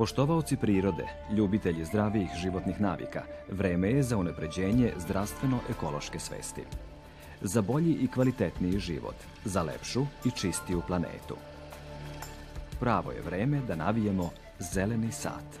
Poštovaoci prirode, ljubitelji zdravijih životnih navika, vreme je za unapređenje zdravstveno-ekološke svesti. Za bolji i kvalitetniji život, za lepšu i čistiju planetu. Pravo je vreme da navijemo Zeleni sat.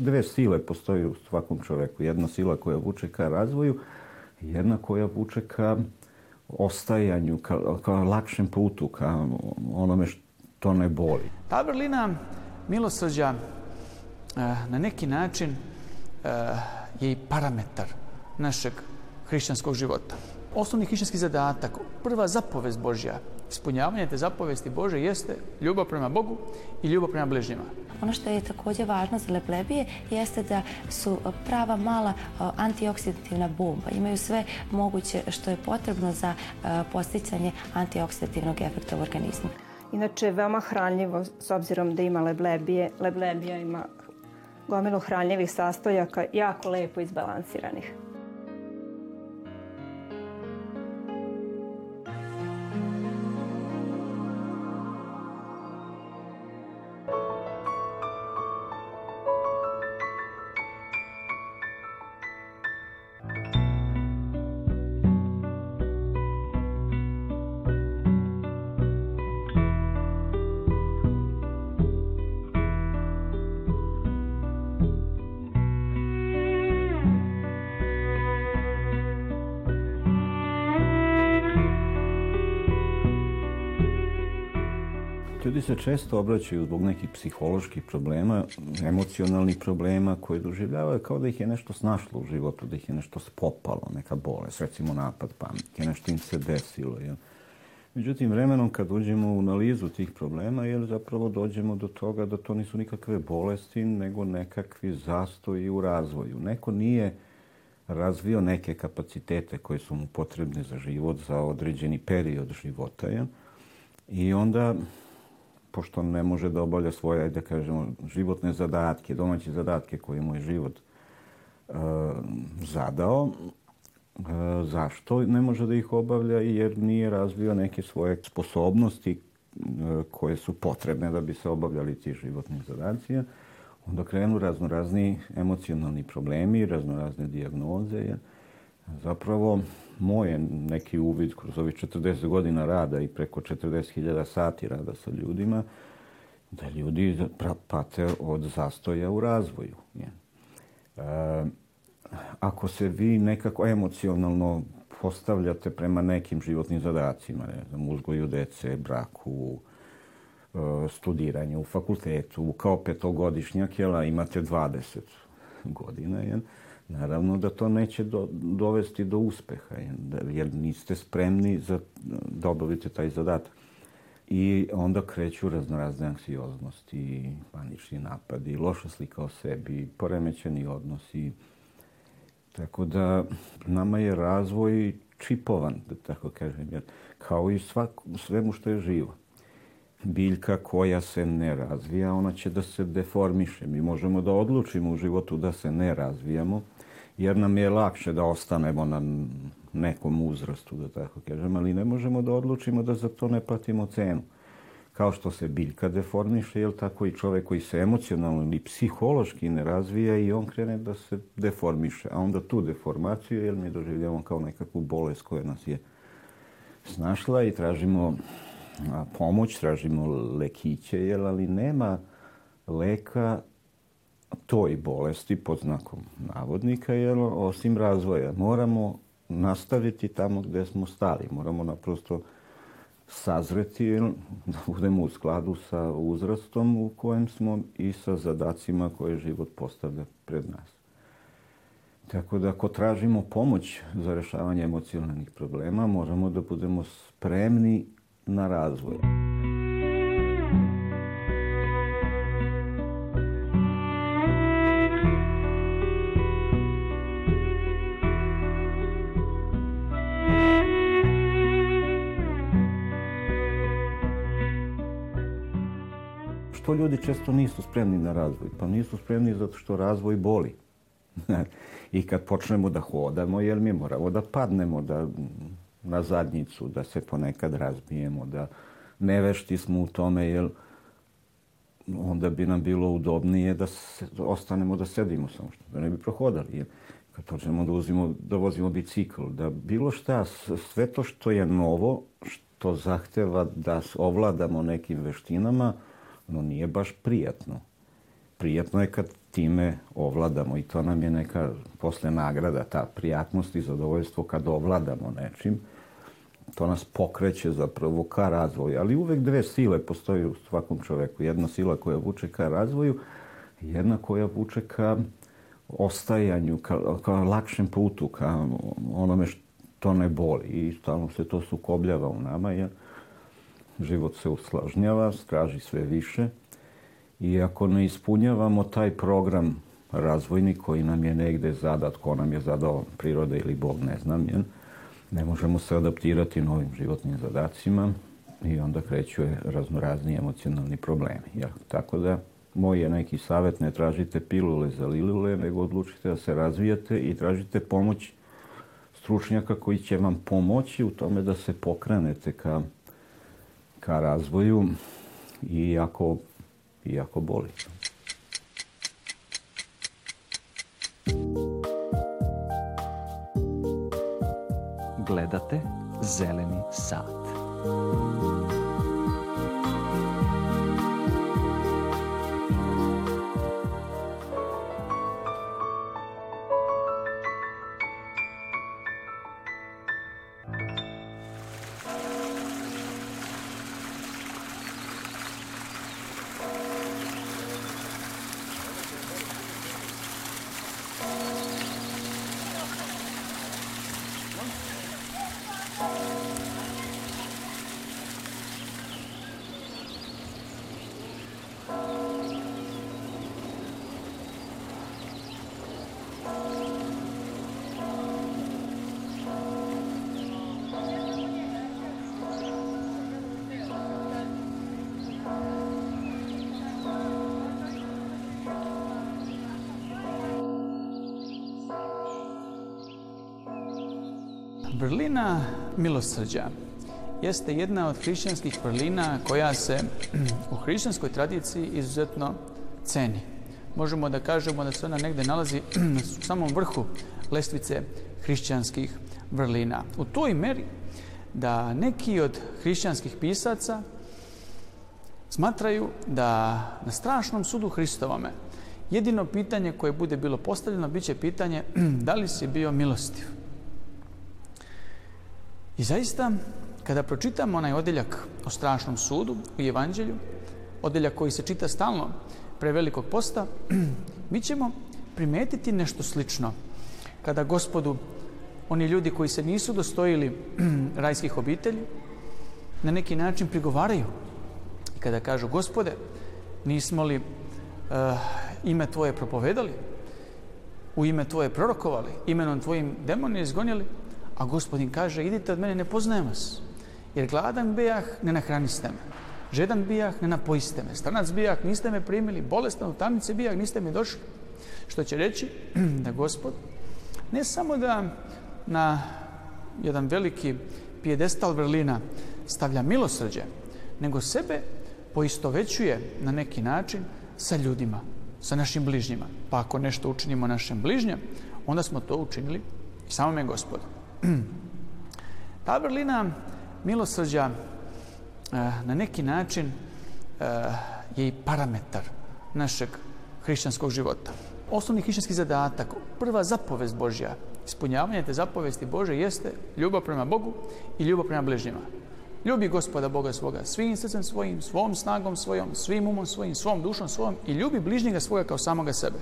dve sile postoji u svakom čoveku. Jedna sila koja vuče ka razvoju, jedna koja vuče ka ostajanju, ka, ka lakšem putu, ka onome što ne boli. Ta vrlina milosrđa eh, na neki način eh, je i parametar našeg hrišćanskog života osnovni hrišćanski zadatak, prva zapovest Božja, ispunjavanje te zapovesti Bože jeste ljubav prema Bogu i ljubav prema bližnjima. Ono što je takođe važno za leblebije jeste da su prava mala e, antioksidativna bomba. Imaju sve moguće što je potrebno za e, posticanje antioksidativnog efekta u organizmu. Inače, veoma hranljivo, s obzirom da ima leblebije, leblebija ima gomilu hranljivih sastojaka, jako lepo izbalansiranih. ljudi se često obraćaju zbog nekih psiholoških problema, emocionalnih problema koje doživljavaju kao da ih je nešto snašlo u životu, da ih je nešto spopalo, neka bolest, recimo napad pamike, nešto im se desilo. Jel? Međutim, vremenom kad uđemo u analizu tih problema, jel zapravo dođemo do toga da to nisu nikakve bolesti, nego nekakvi zastoji u razvoju. Neko nije razvio neke kapacitete koje su mu potrebne za život, za određeni period života. Jel? I onda pošto ne može da obavlja svoje, ajde da kažemo, životne zadatke, domaće zadatke koje mu je život e, zadao. E, zašto ne može da ih obavlja? Jer nije razvio neke svoje sposobnosti e, koje su potrebne da bi se obavljali ti životni zadaci. Onda krenu raznorazni emocionalni problemi, raznorazne dijagnoze. Jer, Zapravo, moj neki uvid kroz ovih 40 godina rada i preko 40.000 sati rada sa ljudima, da ljudi pate od zastoja u razvoju. E, ako se vi nekako emocionalno postavljate prema nekim životnim zadacima, ne znam, uzgoju dece, braku, e, studiranju, fakultetu, kao petogodišnjak, jela, imate 20 godina, jel? Naravno da to neće do, dovesti do uspeha, da, jer niste spremni za, da obavite taj zadatak. I onda kreću raznorazne anksioznosti, panični napadi, loša slika o sebi, poremećeni odnosi. Tako da nama je razvoj čipovan, da tako kažem, jer kao i svak, svemu što je živo. Biljka koja se ne razvija, ona će da se deformiše. Mi možemo da odlučimo u životu da se ne razvijamo, jer nam je lakše da ostanemo na nekom uzrastu, da tako kažem, ali ne možemo da odlučimo da za to ne platimo cenu. Kao što se biljka deformiše, jel tako i čovek koji se emocionalno ili psihološki ne razvija i on krene da se deformiše, a onda tu deformaciju, jel mi doživljamo kao nekakvu bolest koja nas je snašla i tražimo pomoć, tražimo lekiće, jel, ali nema leka toj bolesti, pod znakom navodnika, jel, osim razvoja. Moramo nastaviti tamo gde smo stali. Moramo naprosto sazreti, da budemo u skladu sa uzrastom u kojem smo i sa zadacima koje život postavlja pred nas. Tako da ako tražimo pomoć za rešavanje emocionalnih problema, moramo da budemo spremni na razvoj. ljudi često nisu spremni na razvoj. Pa nisu spremni zato što razvoj boli. I kad počnemo da hodamo, jer mi moramo da padnemo, da na zadnjicu, da se ponekad razbijemo, da nevešti smo u tome, jer onda bi nam bilo udobnije da se, ostanemo da sedimo samo što, da ne bi prohodali. Jer kad počnemo da, uzimo, da vozimo bicikl, da bilo šta, sve to što je novo, što zahteva da ovladamo nekim veštinama, no nije baš prijatno. Prijatno je kad time ovladamo i to nam je neka posle nagrada, ta prijatnost i zadovoljstvo kad ovladamo nečim, to nas pokreće zapravo ka razvoju. Ali uvek dve sile postoje u svakom čoveku. Jedna sila koja vuče ka razvoju, jedna koja vuče ka ostajanju, ka, ka lakšem putu, ka onome što ne boli. I stalno se to sukobljava u nama. Ja, život se usložnjava, straži sve više i ako ne ispunjavamo taj program razvojni koji nam je negde zadat, ko nam je zadao priroda ili Bog, ne znam, jel? ne možemo se adaptirati novim životnim zadacima i onda kreću raznorazni emocionalni problemi. Jel? Tako da, moj je neki savet, ne tražite pilule za lilule, nego odlučite da se razvijate i tražite pomoć stručnjaka koji će vam pomoći u tome da se pokrenete ka ka razvoju i jako, jako boli. Gledate Zeleni sat. Vrlina milosrđa jeste jedna od hrišćanskih vrlina koja se u hrišćanskoj tradiciji izuzetno ceni. Možemo da kažemo da se ona negde nalazi na samom vrhu lestvice hrišćanskih vrlina. U toj meri da neki od hrišćanskih pisaca smatraju da na strašnom sudu Hristovome jedino pitanje koje bude bilo postavljeno biće pitanje da li si bio milostiv. I zaista, kada pročitam onaj odeljak o strašnom sudu u Evanđelju, odeljak koji se čita stalno pre velikog posta, mi ćemo primetiti nešto slično. Kada gospodu, oni ljudi koji se nisu dostojili rajskih obitelji, na neki način prigovaraju. I kada kažu, gospode, nismo li uh, ime Tvoje propovedali, u ime Tvoje prorokovali, imenom Tvojim demone izgonjeli, A gospodin kaže, idite od mene, ne poznajem vas. Jer gladan bijah, ne nahraniste me. Žedan bijah, ne napojiste me. Stranac bijah, niste me primili. Bolestan u tamnici bijah, niste mi došli. Što će reći da gospod ne samo da na jedan veliki pijedestal Berlina stavlja milosrđe, nego sebe poistovećuje na neki način sa ljudima, sa našim bližnjima. Pa ako nešto učinimo našem bližnjem, onda smo to učinili i samome gospodu. Ta vrlina milosrđa eh, na neki način eh, je i parametar našeg hrišćanskog života. Osnovni hrišćanski zadatak, prva zapovest Božja, ispunjavanje te zapovesti Bože jeste ljubav prema Bogu i ljubav prema bližnjima. Ljubi gospoda Boga svoga svim srcem svojim, svom snagom svojom, svim umom svojim, svom dušom svojom i ljubi bližnjega svoga kao samoga sebe.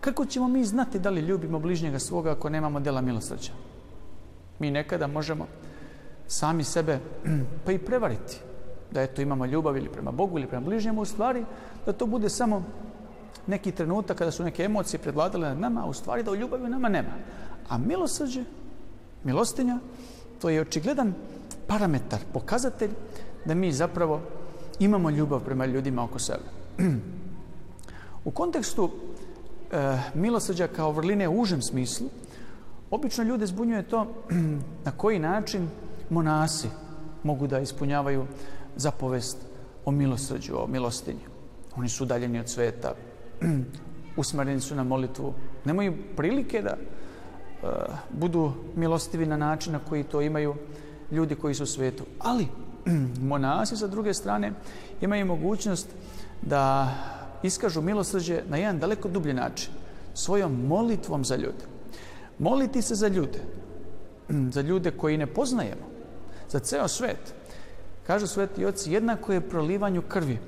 Kako ćemo mi znati da li ljubimo bližnjega svoga ako nemamo dela milosrđa? Mi nekada možemo sami sebe pa i prevariti. Da eto imamo ljubav ili prema Bogu ili prema bližnjemu, u stvari da to bude samo neki trenutak kada su neke emocije predladale nad nama, a u stvari da u ljubavi nama nema. A milosrđe, milostinja, to je očigledan parametar, pokazatelj da mi zapravo imamo ljubav prema ljudima oko sebe. u kontekstu e, milosrđa kao vrline u užem smislu, Obično ljude zbunjuje to na koji način monasi mogu da ispunjavaju zapovest o milosrđu, o milostinji. Oni su udaljeni od sveta, usmereni su na molitvu, nemaju prilike da uh, budu milostivi na način na koji to imaju ljudi koji su u svetu. Ali monasi sa druge strane imaju mogućnost da iskažu milosrđe na jedan daleko dublji način, svojom molitvom za ljude. Moliti se za ljude, za ljude koji ne poznajemo, za ceo svet. Kažu sveti oci, jednako je prolivanju krvi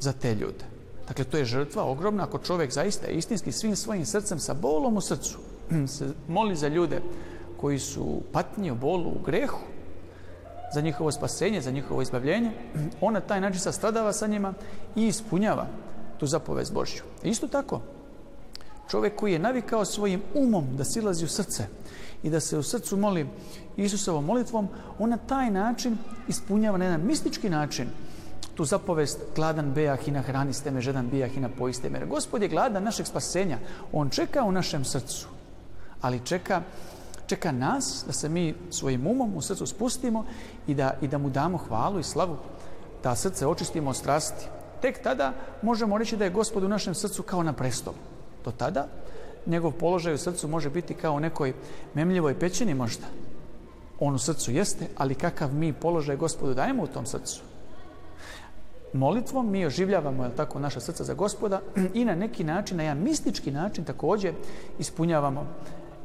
za te ljude. Dakle, to je žrtva ogromna ako čovek zaista istinski svim svojim srcem sa bolom u srcu se moli za ljude koji su u u bolu, u grehu, za njihovo spasenje, za njihovo izbavljenje, on na taj način sastradava sa njima i ispunjava tu zapovez Božju. Isto tako, čovek koji je navikao svojim umom da silazi u srce i da se u srcu moli Isusovom molitvom, on na taj način ispunjava na jedan mistički način tu zapovest gladan bejah i nahraniste me, žedan bijah i poiste me. Gospod je gladan našeg spasenja. On čeka u našem srcu, ali čeka, čeka nas da se mi svojim umom u srcu spustimo i da, i da mu damo hvalu i slavu, da srce očistimo od strasti. Tek tada možemo reći da je Gospod u našem srcu kao na prestolu do tada, njegov položaj u srcu može biti kao u nekoj memljivoj pećini možda. On u srcu jeste, ali kakav mi položaj gospodu dajemo u tom srcu. Molitvom mi oživljavamo, je tako, naša srca za gospoda i na neki način, na jedan mistički način takođe ispunjavamo,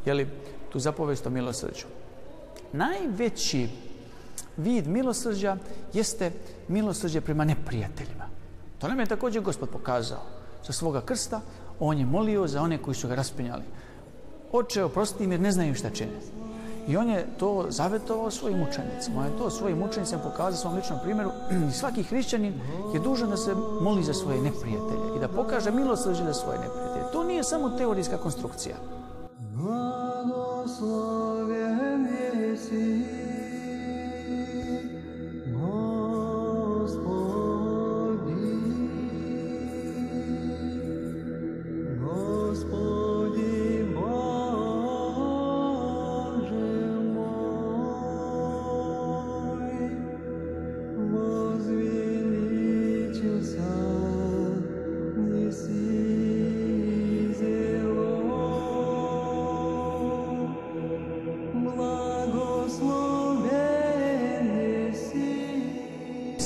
jeli, tu zapovest o milosrđu. Najveći vid milosrđa jeste milosrđe prema neprijateljima. To nam je takođe gospod pokazao sa svoga krsta, On je molio za one koji su ga raspinjali. Oče, oprosti im jer ne znaju šta čine. I on je to zavetovao svojim učenicima. On je to svojim učenicima pokazao svom ličnom primjeru. I svaki hrišćanin je dužan da se moli za svoje neprijatelje i da pokaže milosrđe da za svoje neprijatelje. To nije samo teorijska konstrukcija. Blagoslovje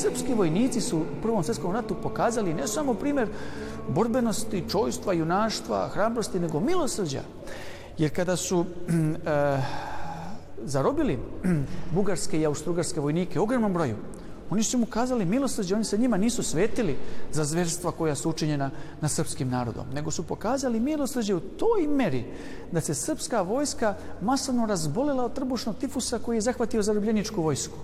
srpski vojnici su u Prvom svjetskom ratu pokazali ne samo primjer borbenosti, čojstva, junaštva, hrabrosti, nego milosrđa. Jer kada su e, zarobili eh, bugarske i austrugarske vojnike u ogromnom broju, oni su mu kazali milosrđe, oni sa njima nisu svetili za zverstva koja su učinjena na srpskim narodom, nego su pokazali milosrđe u toj meri da se srpska vojska masovno razbolila od trbušnog tifusa koji je zahvatio zarobljeničku vojsku.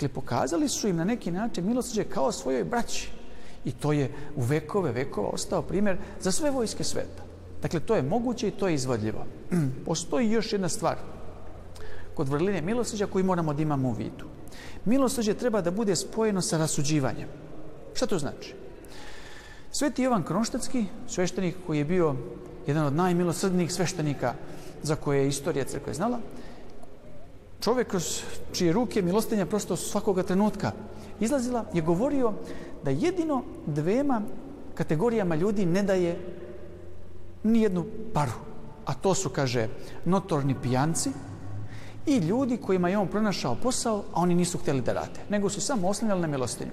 Dakle, pokazali su im na neki način milosrđe kao svojoj braći. I to je u vekove vekova ostao primjer za sve vojske sveta. Dakle, to je moguće i to je izvodljivo. Postoji još jedna stvar kod vrline milosrđa koju moramo da imamo u vidu. Milosrđe treba da bude spojeno sa rasuđivanjem. Šta to znači? Sveti Jovan Kronštatski, sveštenik koji je bio jedan od najmilosrdnijih sveštenika za koje je istorija crkve znala, čovek kroz čije ruke milostinja prosto svakoga trenutka izlazila je govorio da jedino dvema kategorijama ljudi ne daje ni jednu paru. A to su, kaže, notorni pijanci i ljudi kojima je on pronašao posao, a oni nisu hteli da rade, nego su samo oslanjali na milostinju.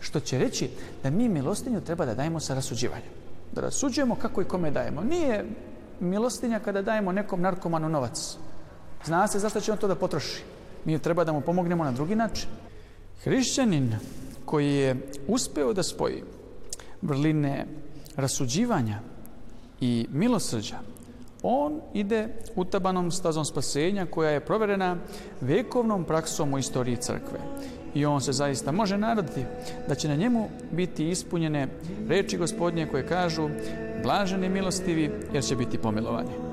Što će reći da mi milostinju treba da dajemo sa rasuđivanjem. Da rasuđujemo kako i kome dajemo. Nije milostinja kada dajemo nekom narkomanu novac Zna se zašto će on to da potroši. Mi treba da mu pomognemo na drugi način. Hrišćanin koji je uspeo da spoji vrline rasuđivanja i milosrđa, on ide utabanom stazom spasenja koja je proverena vekovnom praksom u istoriji crkve. I on se zaista može nadati da će na njemu biti ispunjene reči gospodnje koje kažu blaženi milostivi jer će biti pomilovani.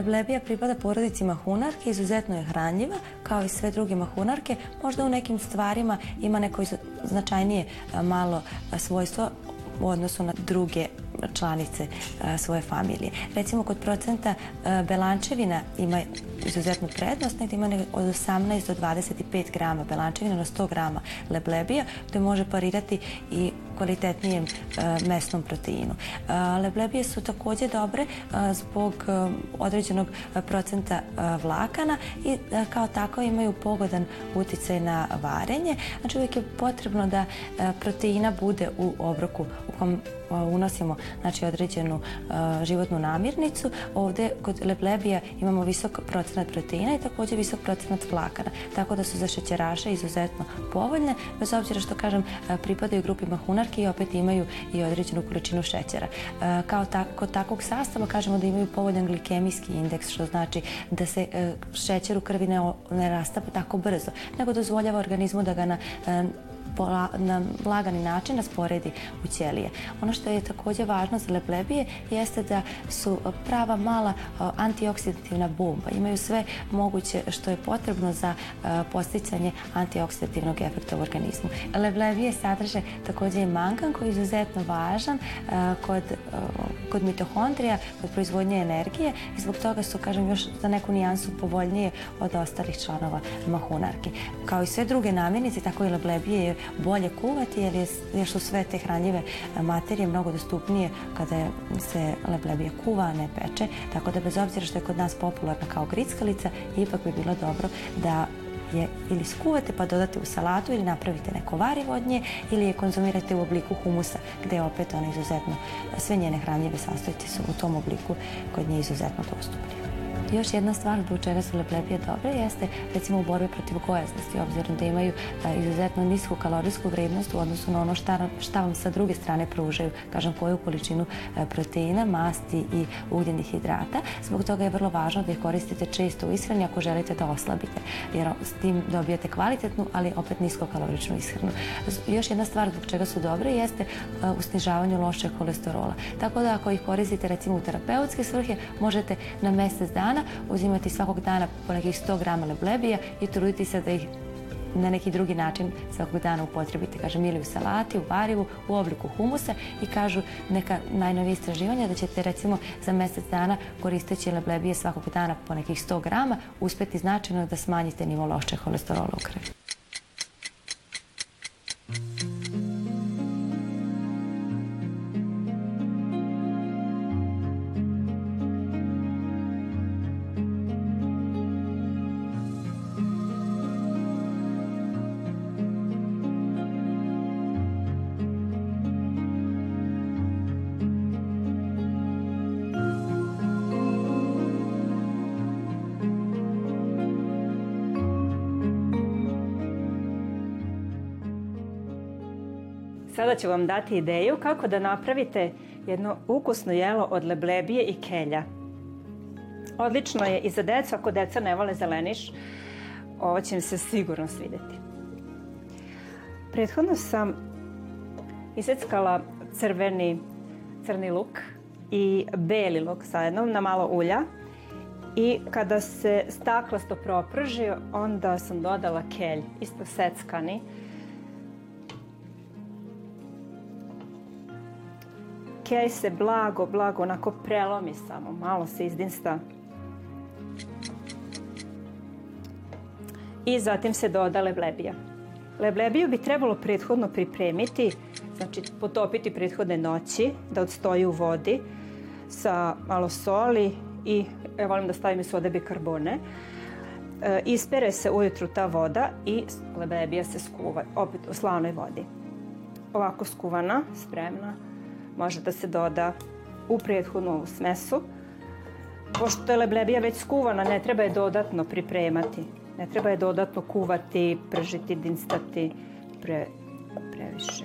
Da leblebija pripada porodici mahunarke, izuzetno je hranljiva, kao i sve druge mahunarke. Možda u nekim stvarima ima neko značajnije malo svojstvo u odnosu na druge članice svoje familije. Recimo kod procenta belančevina ima izuzetnu prednost, negdje ima od 18 do 25 grama belančevina na 100 grama leblebija, to može parirati i kvalitetnijem e, mesnom proteinu. E, Leblebije su takođe dobre e, zbog određenog procenta vlakana i kao tako imaju pogodan uticaj na varenje. Znači uvijek je potrebno da proteina bude u obroku u kom Pa unosimo znači, određenu e, životnu namirnicu. Ovde kod leblebija imamo visok procenat proteina i takođe visok procenat vlakana. Tako da su za šećeraše izuzetno povoljne, bez obzira što kažem e, pripadaju grupi mahunarke i opet imaju i određenu količinu šećera. E, kao tako, kod takvog sastava kažemo da imaju povoljan glikemijski indeks, što znači da se šećer u krvi ne, ne rastapa tako brzo, nego dozvoljava organizmu da ga na na lagani način rasporedi u ćelije. Ono što je takođe važno za leblebije jeste da su prava mala antioksidativna bomba. Imaju sve moguće što je potrebno za posticanje antioksidativnog efekta u organizmu. Leblebije sadrže takođe i mangan koji je izuzetno važan kod, kod mitohondrija, kod proizvodnje energije i zbog toga su, kažem, još za neku nijansu povoljnije od ostalih članova mahunarke. Kao i sve druge namirnice, tako i leblebije je bolje kuvati jer, je, jer su sve te hranljive e, materije mnogo dostupnije kada je, se leblebija kuva, a ne peče. Tako da bez obzira što je kod nas popularna kao grickalica, ipak bi bilo dobro da je ili skuvate pa dodate u salatu ili napravite neko varivo od nje ili je konzumirate u obliku humusa gde opet ona izuzetno, sve njene hranljive sastojci su u tom obliku kod nje izuzetno dostupne. Još jedna stvar zbog čega su leplepije dobre jeste recimo u borbi protiv gojaznosti, obzirom da imaju e, izuzetno nisku kalorijsku vrednost u odnosu na ono šta, šta vam sa druge strane pružaju, kažem koju količinu e, proteina, masti i ugljenih hidrata. Zbog toga je vrlo važno da ih koristite često u ishrani ako želite da oslabite, jer s tim dobijete kvalitetnu, ali opet niskokaloričnu ishranu. Još jedna stvar zbog čega su dobre jeste a, e, u snižavanju lošeg kolesterola. Tako da ako ih koristite recimo u terapeutske svrhe, možete na mesec dana dana, uzimati svakog dana po nekih 100 grama leblebija i truditi se da ih na neki drugi način svakog dana upotrebite, kažem, ili u salati, u varivu, u obliku humusa i kažu neka najnovije istraživanja da ćete recimo za mesec dana koristeći leblebije svakog dana po nekih 100 grama uspeti značajno da smanjite nivo lošeg holesterola u krvi. sada ću vam dati ideju kako da napravite jedno ukusno jelo od leblebije i kelja. Odlično je i za decu, ako deca ne vole zeleniš, ovo će im se sigurno svideti. Prethodno sam iseckala crveni, crni luk i beli luk zajedno na malo ulja i kada se staklasto proprži onda sam dodala kelj, isto seckani. Uh, kej se blago, blago, onako prelomi samo, malo se izdinsta. I zatim se doda leblebija. Leblebiju bi trebalo prethodno pripremiti, znači potopiti prethodne noći, da odstoji u vodi sa malo soli i ja volim da stavim i sode bikarbone. E, ispere se ujutru ta voda i leblebija se skuva opet u slanoj vodi. Ovako skuvana, spremna može da se doda u prethodnu smesu. Pošto je leblebija već skuvana, ne treba je dodatno pripremati. Ne treba je dodatno kuvati, pržiti, dinstati pre, previše.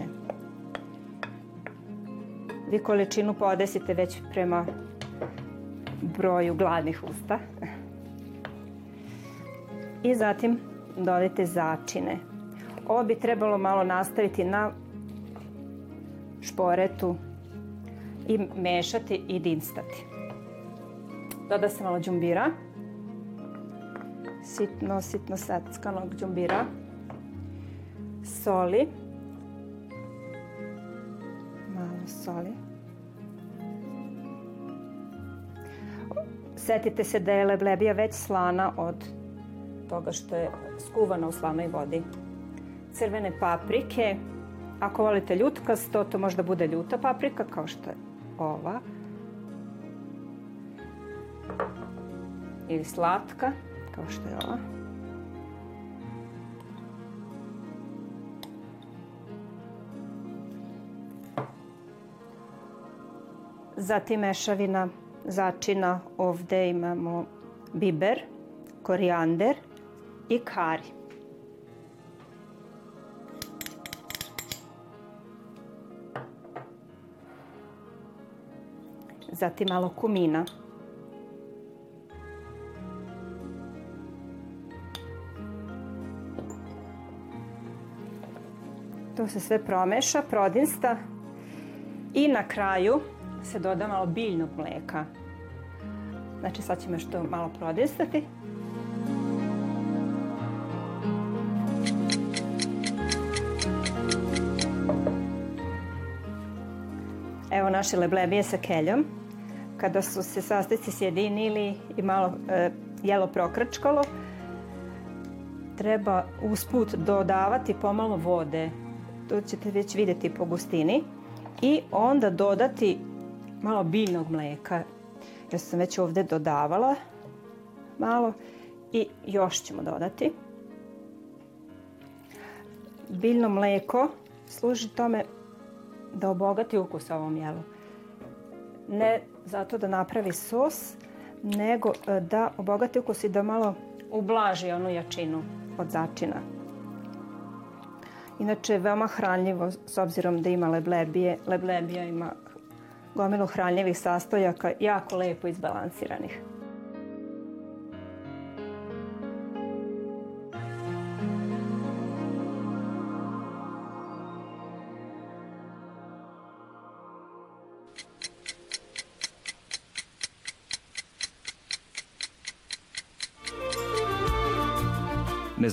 Vi količinu podesite već prema broju gladnih usta. I zatim dodajte začine. Ovo bi trebalo malo nastaviti na šporetu i mešati i dinstati. Doda se malo džumbira. Sitno, sitno seckanog džumbira. Soli. Malo soli. Setite se da je leblebija već slana od toga što je skuvana u slanoj vodi. Crvene paprike, Ako volite ljutkasto, to možda bude ljuta paprika, kao što je ova ili slatka kao što je ova. Zatim mešavina začina ovde imamo biber, korijander i kari. zatim malo kumina. To se sve promeša, prodinsta i na kraju se doda malo biljnog mleka. Znači sad ćemo još malo prodinstati. Evo naše leblebije sa keljom kada su se sastajci sjedinili i malo e, jelo prokrčkalo, treba usput dodavati pomalo vode. To ćete već videti po gustini. I onda dodati malo biljnog mleka. Ja sam već ovde dodavala malo i još ćemo dodati. Biljno mleko služi tome da obogati ukus ovom jelu. Ne zato da napravi sos, nego e, da obogati ukus i da malo ublaži onu jačinu od začina. Inače, veoma hranljivo, s obzirom da ima leblebije. Leblebija ima gomilu hranljivih sastojaka, jako lepo izbalansiranih.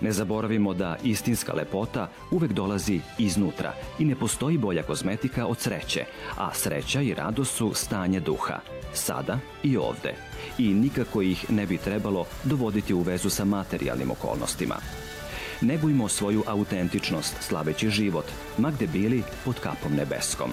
Ne zaboravimo da istinska lepota uvek dolazi iznutra i ne postoji bolja kozmetika od sreće, a sreća i radost su stanje duha, sada i ovde. I nikako ih ne bi trebalo dovoditi u vezu sa materijalnim okolnostima. Negujmo svoju autentičnost, slaveći život, ma gde bili pod kapom nebeskom.